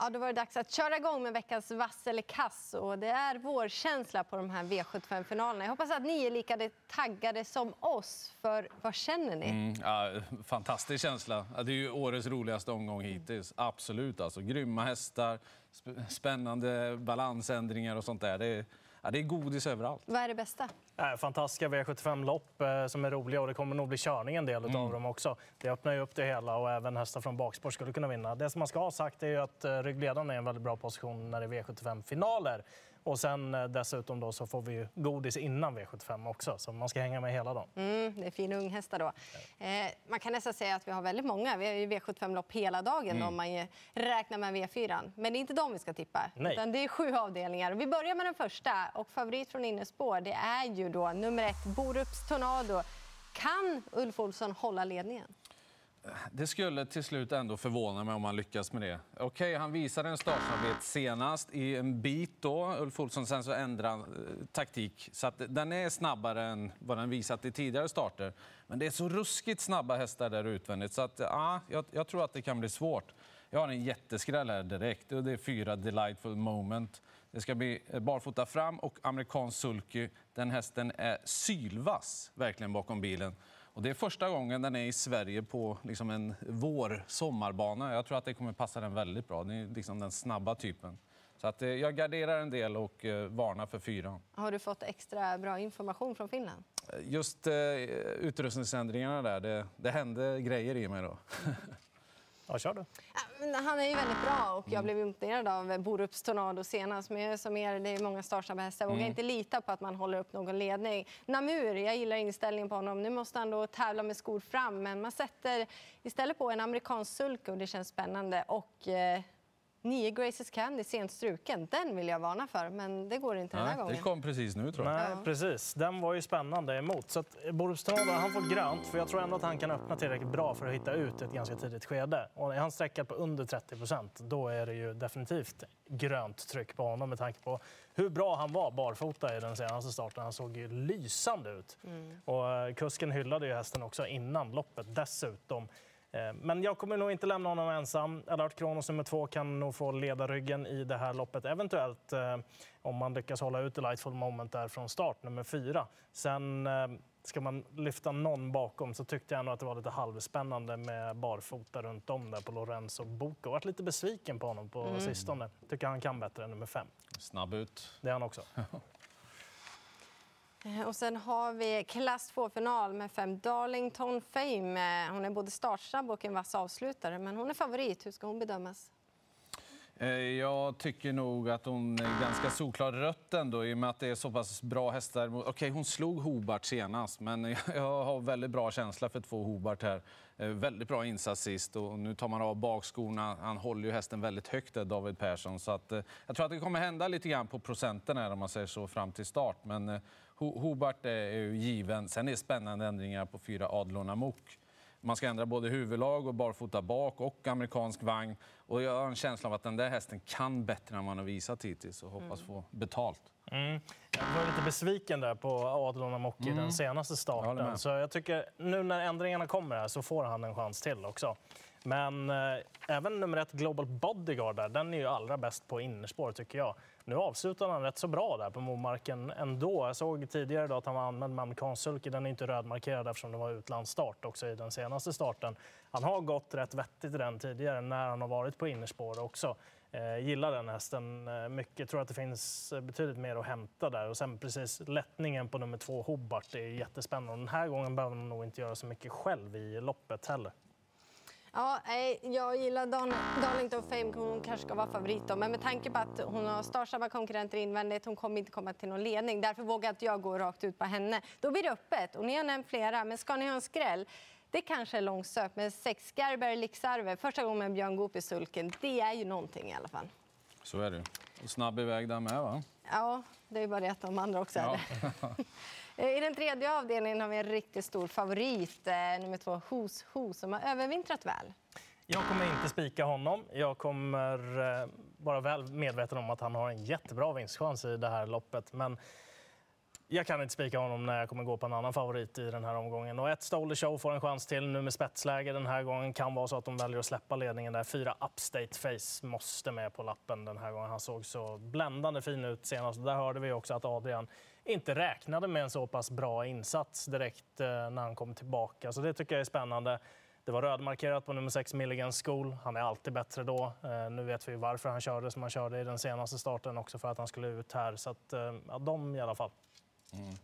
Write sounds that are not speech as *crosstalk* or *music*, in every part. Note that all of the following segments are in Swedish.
Ja, då var det dags att köra igång med veckans vass eller kass. Och det är vårkänsla på de här V75-finalerna. Jag hoppas att ni är lika taggade som oss. För vad känner ni? Mm, ja, fantastisk känsla. Det är ju årets roligaste omgång hittills. Absolut. Alltså. Grymma hästar, spännande balansändringar och sånt där. Det är Ja, det är godis överallt. Vad är det bästa? Äh, fantastiska V75-lopp eh, som är roliga och det kommer nog bli körning en del mm. av dem också. Det öppnar ju upp det hela och även hästar från bakspår skulle kunna vinna. Det som man ska ha sagt är ju att eh, ryggledaren är en väldigt bra position när det är V75-finaler. Och sen eh, dessutom då så får vi godis innan V75 också, så man ska hänga med hela dagen. Mm, det är fina unghästar då. Eh, man kan nästan säga att vi har väldigt många. Vi har ju V75-lopp hela dagen mm. om man räknar med V4. Men det är inte de vi ska tippa, Nej. utan det är sju avdelningar. Vi börjar med den första och favorit från innespår det är ju då nummer ett Borups Tornado. Kan Ulf Olsson hålla ledningen? Det skulle till slut ändå förvåna mig om han lyckas med det. Okej, okay, han visade en startsnabbhet senast i en bit då, Ulf Olsson. Sen så ändrade han eh, taktik. Så att den är snabbare än vad den visat i tidigare starter. Men det är så ruskigt snabba hästar där utvändigt så att, ja, jag, jag tror att det kan bli svårt. Jag har en jätteskräll här direkt och det är fyra Delightful Moment. Det ska bli eh, barfota fram och amerikansk sulky. Den hästen är sylvass verkligen bakom bilen. Och det är första gången den är i Sverige på liksom en vår-sommarbana. Jag tror att det kommer passa den väldigt bra. Det är liksom den snabba typen. Så att, eh, jag garderar en del och eh, varnar för fyra. Har du fått extra bra information från Finland? Just eh, utrustningsändringarna där, det, det hände grejer i mig då. *laughs* Ja, kör du. Han är ju väldigt bra och jag blev imponerad av Borups Tornado senast. Men jag som er, det är många startsnabba hästar. Jag vågar mm. inte lita på att man håller upp någon ledning. Namur, jag gillar inställningen på honom. Nu måste han då tävla med skor fram, men man sätter istället på en amerikansk sulke och det känns spännande. Och, eh, Nio Graces Candy sent struken. Den vill jag varna för, men det går inte den här gången. Det kom precis nu tror jag. Nej, precis. Den var ju spännande emot. Så att Borup Strada, han får grönt, för jag tror ändå att han kan öppna tillräckligt bra för att hitta ut ett ganska tidigt skede. Och är han sträckad på under 30 procent, då är det ju definitivt grönt tryck på honom med tanke på hur bra han var barfota i den senaste starten. Han såg ju lysande ut. Mm. Och eh, kusken hyllade ju hästen också innan loppet dessutom. Eh, men jag kommer nog inte lämna honom ensam. Alert Kronos nummer två kan nog få leda ryggen i det här loppet. Eventuellt eh, om man lyckas hålla ut Lightful Moment där från start, nummer fyra. Sen eh, ska man lyfta någon bakom så tyckte jag ändå att det var lite halvspännande med barfota runt om där på Lorenzo. Jag varit lite besviken på honom på mm. sistone. Tycker han kan bättre än nummer fem. Snabb ut. Det är han också. *laughs* Eh, och sen har vi klass 2-final med fem Darlington Fame. Eh, hon är både startsnabb och en vass avslutare, men hon är favorit. Hur ska hon bedömas? Eh, jag tycker nog att hon är ganska solklar rött ändå i och med att det är så pass bra hästar. Okej, okay, hon slog Hobart senast, men *laughs* jag har väldigt bra känsla för två Hobart här. Väldigt bra insats sist och nu tar man av bakskorna. Han håller ju hästen väldigt högt där, David Persson. Så att, jag tror att det kommer hända lite grann på procenten här om man säger så fram till start. Men Hobart är ju given. Sen är det spännande ändringar på fyra Adlon Amok. Man ska ändra både huvudlag och barfota bak och amerikansk vagn. Och jag har en känsla av att den där hästen kan bättre än man har visat hittills och hoppas få betalt. Mm. Jag var lite besviken där på Adlon Amok i mm. den senaste starten. Jag så jag tycker nu när ändringarna kommer här så får han en chans till också. Men eh, även nummer ett Global Bodyguard där, den är ju allra bäst på innerspår tycker jag. Nu avslutar han rätt så bra där på Momarken ändå. Jag såg tidigare då att han var använd med amerikansk sulky. Den är inte rödmarkerad eftersom det var utlandsstart också i den senaste starten. Han har gått rätt vettigt i den tidigare när han har varit på innerspår också. Eh, gillar den hästen eh, mycket. Tror att det finns eh, betydligt mer att hämta där. Och sen precis lättningen på nummer två Hobart det är jättespännande. Den här gången behöver han nog inte göra så mycket själv i loppet heller. Ja, jag gillar Darlington Fame. Hon kanske ska vara favorit. Då. Men med tanke på att hon har startsamma konkurrenter invändigt, hon kommer inte komma till någon ledning. Därför vågar inte jag gå rakt ut på henne. Då blir det öppet. Och ni har nämnt flera, men ska ni ha en skräll? Det kanske är långsökt, men sex Gerber Lixarve, första gången med Björn Goop i sulken, det är ju någonting i alla fall. Så är det. Och snabb iväg där med, va? Ja, det är bara det att de andra också är det. *laughs* *laughs* Eh, I den tredje avdelningen har vi en riktigt stor favorit, eh, nummer två, Hos Ho, som har övervintrat väl. Jag kommer inte spika honom. Jag kommer eh, vara väl medveten om att han har en jättebra vinstchans i det här loppet. Men Jag kan inte spika honom när jag kommer gå på en annan favorit i den här omgången. Och ett Stolder Show får en chans till nu med spetsläge den här gången. Kan vara så att de väljer att släppa ledningen där. Fyra Upstate Face måste med på lappen den här gången. Han såg så bländande fin ut senast. Där hörde vi också att Adrian inte räknade med en så pass bra insats direkt eh, när han kom tillbaka. Så det tycker jag är spännande. Det var rödmarkerat på nummer 6 Milligan School. Han är alltid bättre då. Eh, nu vet vi varför han körde som han körde i den senaste starten också för att han skulle ut här. Så att, eh, ja, de i alla fall. Mm.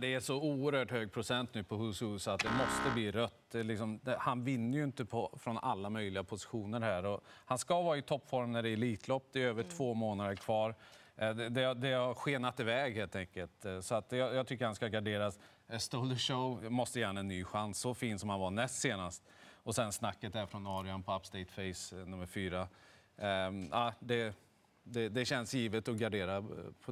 Det är så oerhört hög procent nu på Husu så att det måste bli rött. Liksom, han vinner ju inte på, från alla möjliga positioner här. Och han ska vara i toppform när det är Elitlopp. Det är över mm. två månader kvar. Eh, det, det, det har skenat iväg helt enkelt. Eh, så att jag, jag tycker han ska garderas. Eh, Stole the show måste gärna en ny chans. Så fin som han var näst senast. Och sen snacket där från Adrian på Upstate Face nummer fyra. Um, ah, det, det, det, känns givet att gardera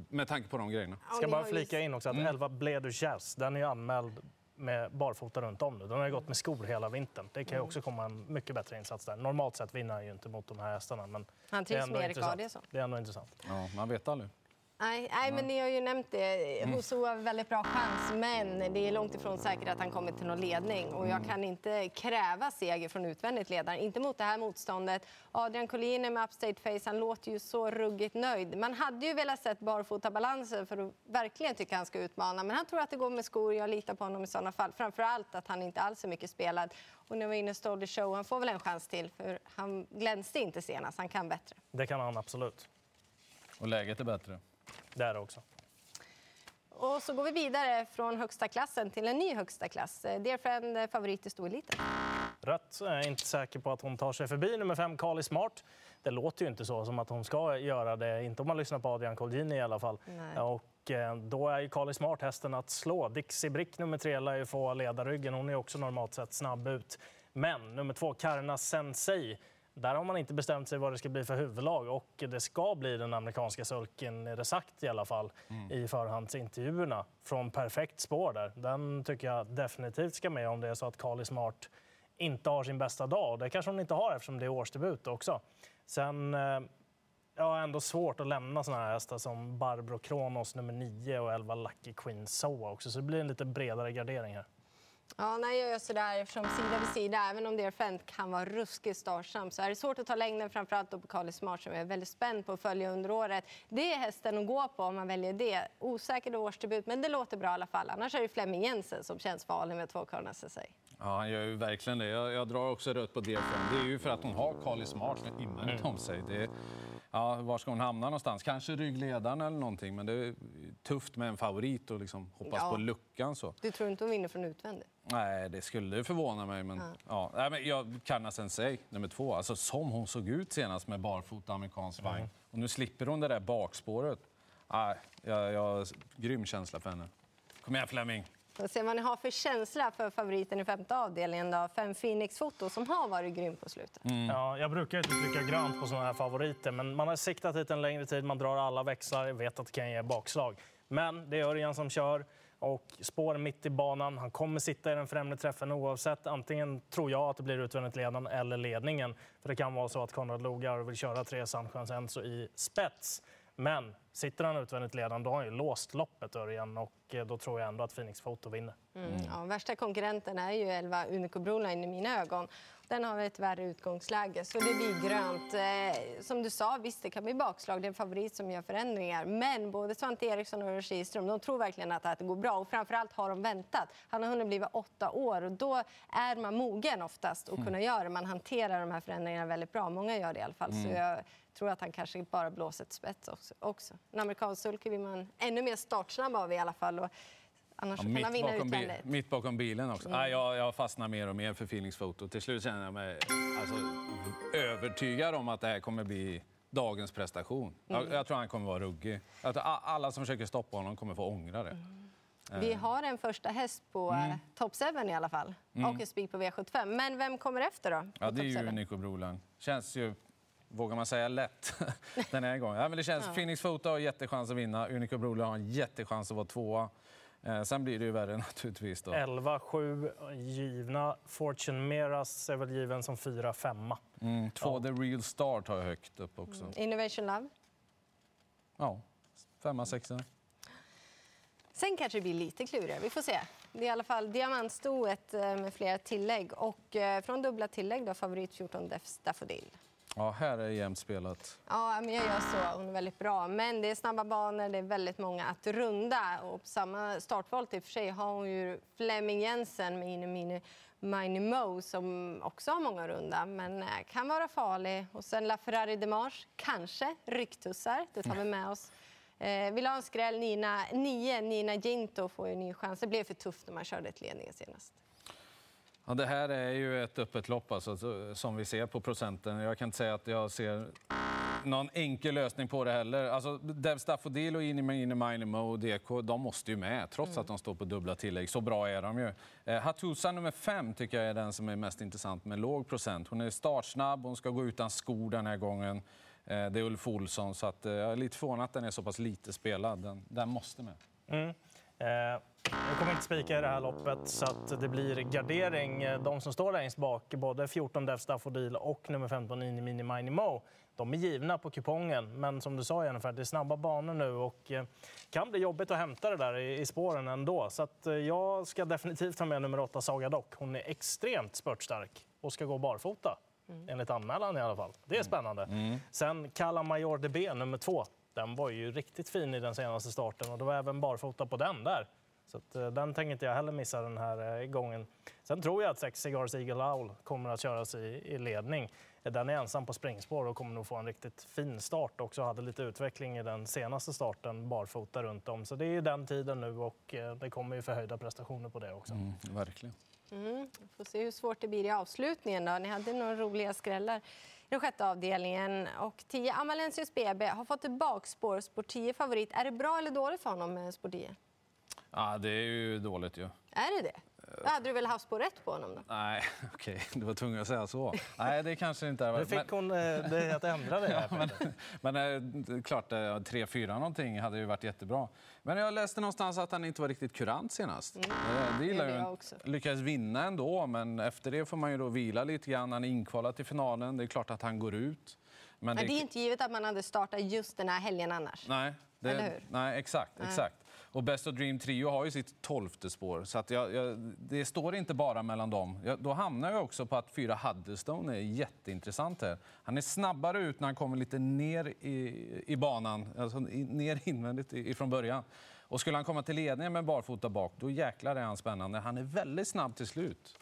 med tanke på de grejerna. Jag ska bara flika in också att mm. 11 Bledu Jazz, den är anmäld med barfota runt om nu. Den har gått med skor hela vintern. Det kan ju mm. också komma en mycket bättre insats där. Normalt sett vinner han ju inte mot de här hästarna. Men han trivs med Erik Adielsson. Det är ändå intressant. Ja, man vet aldrig. Nej, nej, men ni har ju nämnt det. Mm. Huso har väldigt bra chans, men det är långt ifrån säkert att han kommer till någon ledning. Och jag mm. kan inte kräva seger från utvändigt ledare, inte mot det här motståndet. Adrian Collin med upstate face, han låter ju så ruggigt nöjd. Man hade ju velat sett barfotabalansen för att verkligen tycka han ska utmana. Men han tror att det går med skor, jag litar på honom i sådana fall. Framför allt att han inte alls är mycket spelad. Och vi var inne och show, han får väl en chans till, för han glänste inte senast, han kan bättre. Det kan han absolut. Och läget är bättre. Det är det också. Och så går vi vidare från högsta klassen till en ny högsta klass. Eh, Dear Friend, eh, favorit i stoeliten. Rött. Jag är inte säker på att hon tar sig förbi nummer fem, Kali Smart. Det låter ju inte så som att hon ska göra det, inte om man lyssnar på Adrian Colgjini i alla fall. Nej. Och eh, då är ju Kali Smart hästen att slå. Dixie Brick nummer tre lär ju få ledarryggen. Hon är också normalt sett snabb ut. Men nummer två, Karna Sensei, där har man inte bestämt sig vad det ska bli för huvudlag och det ska bli den amerikanska sulken, är det sagt i alla fall, mm. i förhandsintervjuerna från Perfekt spår där. Den tycker jag definitivt ska med om det är så att Kali Smart inte har sin bästa dag. Det kanske hon inte har eftersom det är årsdebut också. Sen eh, har ändå svårt att lämna såna här hästar som Barbro Kronos nummer 9 och 11 Lucky Queen Soa också, så det blir en lite bredare gardering här. Ja, när jag gör sådär eftersom sida vid sida, även om det är fänt kan vara ruskigt startsam så är det svårt att ta längden, framförallt på Kali Smart som jag är väldigt spänd på att följa under året. Det är hästen att gå på om man väljer det. Osäker årsdebut, men det låter bra i alla fall. Annars är det Flemming Jensen som känns farlig med två Corner sig. Ja, han gör ju verkligen det. Jag, jag drar också rött på det. Det är ju för att hon har Kali Smart invändigt mm. om sig. Det, ja, var ska hon hamna någonstans? Kanske ryggledaren eller någonting, men det är tufft med en favorit och liksom hoppas ja. på luckan. Så. Du tror inte hon vinner från utvändigt? Nej, det skulle förvåna mig. Men, ja. ja. Nej, men jag, Karna Sensei, nummer två. Alltså, som hon såg ut senast med barfota amerikansk vagn. Mm. Och nu slipper hon det där bakspåret. Nej, jag, jag har grym känsla för henne. Kom igen, Flemming! Vad ni har för känsla för favoriten i femte avdelningen. Då. Fem Phoenix Foto som har varit grym på slutet. Mm. Ja, jag brukar inte trycka grönt på såna här favoriter, men man har siktat hit en längre tid. Man drar alla växlar, vet att det kan ge bakslag. Men det är Örjan som kör och spår mitt i banan. Han kommer sitta i den främre träffen oavsett. Antingen tror jag att det blir utvändigt ledaren eller ledningen. För det kan vara så att Konrad Logar vill köra tre Sunshines Enzo i spets. Men sitter han utvändigt ledande då har han ju låst loppet Örjan och eh, då tror jag ändå att Phoenix Foto vinner. Mm. Ja, värsta konkurrenten är ju 11 Unico Broline i mina ögon. Den har ett värre utgångsläge, så det blir grönt. Eh, som du sa, visst det kan bli bakslag. Det är en favorit som gör förändringar. Men både Svante Eriksson och Kihlström, de tror verkligen att det går bra. Och framförallt har de väntat. Han har hunnit bli åtta år och då är man mogen oftast att kunna mm. göra det. Man hanterar de här förändringarna väldigt bra. Många gör det i alla fall. Mm. Så jag tror att han kanske bara blåser ett spets också. En amerikansk sulky vill man ännu mer startsnabb av i alla fall. Och Annars ja, kan han vinna utvändigt. Mitt bakom bilen också. Mm. Ah, jag, jag fastnar mer och mer för Feelings Photo. Till slut känner jag mig alltså, övertygad om att det här kommer bli dagens prestation. Mm. Jag, jag, tror han kommer vara ruggig. alla som försöker stoppa honom kommer få ångra det. Mm. Vi har en första häst på mm. Eh, Top 7 i alla fall. Mm. Och Speak på V75. Men vem kommer efter då? Ja, det är ju Nico Broline. Känns ju vågar man säga, lätt *laughs* den här gången. Ja, men det känns, ja. Phoenix Photo har jättechans att vinna, Unico Broline har en jättechans att vara tvåa. Eh, sen blir det ju värre *laughs* naturligtvis. 11-7 givna. Fortune Meras är väl given som 4-5. Mm, två ja. The Real Start har jag högt upp också. Mm. Innovation Love? Ja, femma, sexa. Sen kanske det blir lite klurigare. Vi får se. Det är i alla fall diamantstoet eh, med flera tillägg. Och eh, från dubbla tillägg då, favorit 14 Def Staffodil. Ja, här är jämnt spelat. Ja, men jag gör så. Hon är väldigt bra. Men det är snabba banor, det är väldigt många att runda. Och på samma startvolt typ i och för sig har hon ju Flemming Jensen med Ine Mini Mini Mo som också har många runda, men eh, kan vara farlig. Och sen La Ferrari kanske rycktussar. Det tar vi med oss. Eh, vill ha en skräll, Nina, nio, Nina Ginto får ju en ny chans. Det blev för tufft när man körde ett ledningen senast. Ja, det här är ju ett öppet lopp alltså, som vi ser på procenten. Jag kan inte säga att jag ser någon enkel lösning på det heller. Alltså, Dev Staffodil och Iniminimo och DK, de måste ju med trots mm. att de står på dubbla tillägg. Så bra är de ju. Eh, Hatusa nummer fem tycker jag är den som är mest intressant med låg procent. Hon är startsnabb, hon ska gå utan skor den här gången. Eh, det är Ulf Olsson, så att, eh, jag är lite förvånad att den är så pass lite spelad. Den, den måste med. Mm. Eh, jag kommer inte spika i det här loppet så att det blir gardering. De som står längst bak, både 14 Dev Staffodil och nummer 15 Ini Mini Mini Mo, de är givna på kupongen. Men som du sa Jennifer, det är snabba banor nu och eh, kan bli jobbigt att hämta det där i, spåren ändå. Så att eh, jag ska definitivt ta med nummer 8 Saga Dock. Hon är extremt spurtstark och ska gå barfota. Mm. Enligt anmälan i alla fall. Det är mm. spännande. Mm. Sen Kalla Major DB nummer 2. Den var ju riktigt fin i den senaste starten och det var även barfota på den där. Så att, uh, den tänker inte jag heller missa den här uh, gången. Sen tror jag att sex Cigars Eagle Owl kommer att köras i, i ledning. Den är ensam på springspår och kommer nog få en riktigt fin start också. Hade lite utveckling i den senaste starten barfota runt om. Så det är den tiden nu och det kommer ju förhöjda prestationer på det också. Mm, verkligen. Mm, får se hur svårt det blir i avslutningen. Då. Ni hade några roliga skrällar den sjätte avdelningen. Och 10 Amalensius BB har fått ett bakspår. Sport 10 favorit. Är det bra eller dåligt för honom med Sport 10? Ja, det är ju dåligt ju. Är det det? Då hade du väl haft spår rätt på honom? Då? Nej, *laughs* okej, okay. du var tvungen att säga så. Nej, det kanske inte. Nu fick hon eh, det att ändra det. ja, *laughs* men, men eh, klart, 3-4 någonting hade ju varit jättebra. Men jag läste någonstans att han inte var riktigt kurant senast. Mm. Eh, det gillar jag också. Lyckades vinna ändå, men efter det får man ju då vila lite grann. Han är inkvalad till finalen. Det är klart att han går ut. Men, men det... det är inte givet att man hade startat just den här helgen annars. Nej, det... Eller hur? Nej, exakt. Nej. exakt. Och Best of Dream Trio har ju sitt tolfte spår. Så att jag, jag, det står inte bara mellan dem. Jag, då hamnar jag också på att fyra Huddestone är jätteintressant här. Han är snabbare ut när han kommer lite ner i, i banan, alltså ner invändigt ifrån början. Och skulle han komma till ledningen med barfota bak, då jäklar är han spännande. Han är väldigt snabb till slut.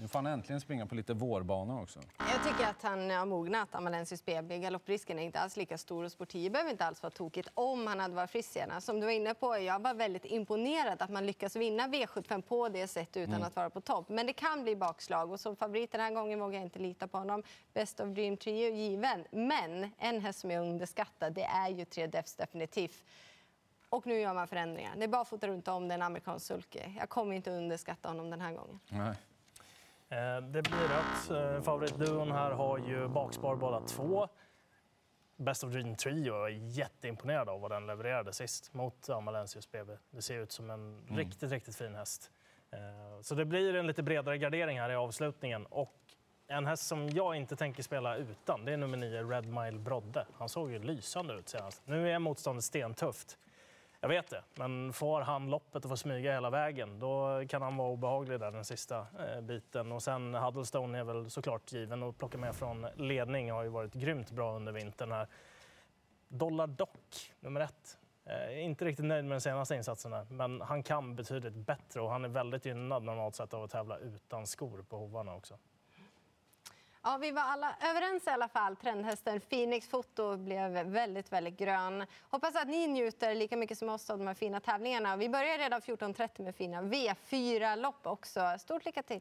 Nu får han äntligen springa på lite vårbana också. Jag tycker att han har mognat, Amalensius BB. Galopprisken är inte alls lika stor och Sportiv behöver inte alls vara tokigt om han hade varit frisk senast. Som du var inne på, jag var väldigt imponerad att man lyckas vinna V75 på det sättet utan mm. att vara på topp. Men det kan bli bakslag och som favorit den här gången vågar jag inte lita på honom. Best of Dream Trio given. Men en häst som är underskattad, det är ju Tre Defs definitivt. Och nu gör man förändringar. Det är bara att fota runt om den amerikansk sulke. Jag kommer inte underskatta honom den här gången. Nej. Eh, det blir rött. Eh, favoritduon här har ju bakspar båda två. Best of Dream Trio är jätteimponerad av vad den levererade sist mot Amalensius BB. Det ser ut som en mm. riktigt, riktigt fin häst. Eh, så det blir en lite bredare gardering här i avslutningen. Och en häst som jag inte tänker spela utan, det är nummer 9, Red Mile Brodde. Han såg ju lysande ut senast. Nu är motståndet stentufft. Jag vet det, men får han loppet och får smyga hela vägen då kan han vara obehaglig där den sista eh, biten. Och sen Huddlestone är väl såklart given att plocka med från ledning. Har ju varit grymt bra under vintern här. Dollar Dock, nummer ett. Eh, inte riktigt nöjd med den senaste insatsen men han kan betydligt bättre och han är väldigt gynnad normalt sett av att tävla utan skor på hovarna också. Ja, vi var alla överens i alla fall. Trendhästen Phoenix Foto blev väldigt, väldigt grön. Hoppas att ni njuter lika mycket som oss av de här fina tävlingarna. Vi börjar redan 14.30 med fina V4-lopp också. Stort lycka till!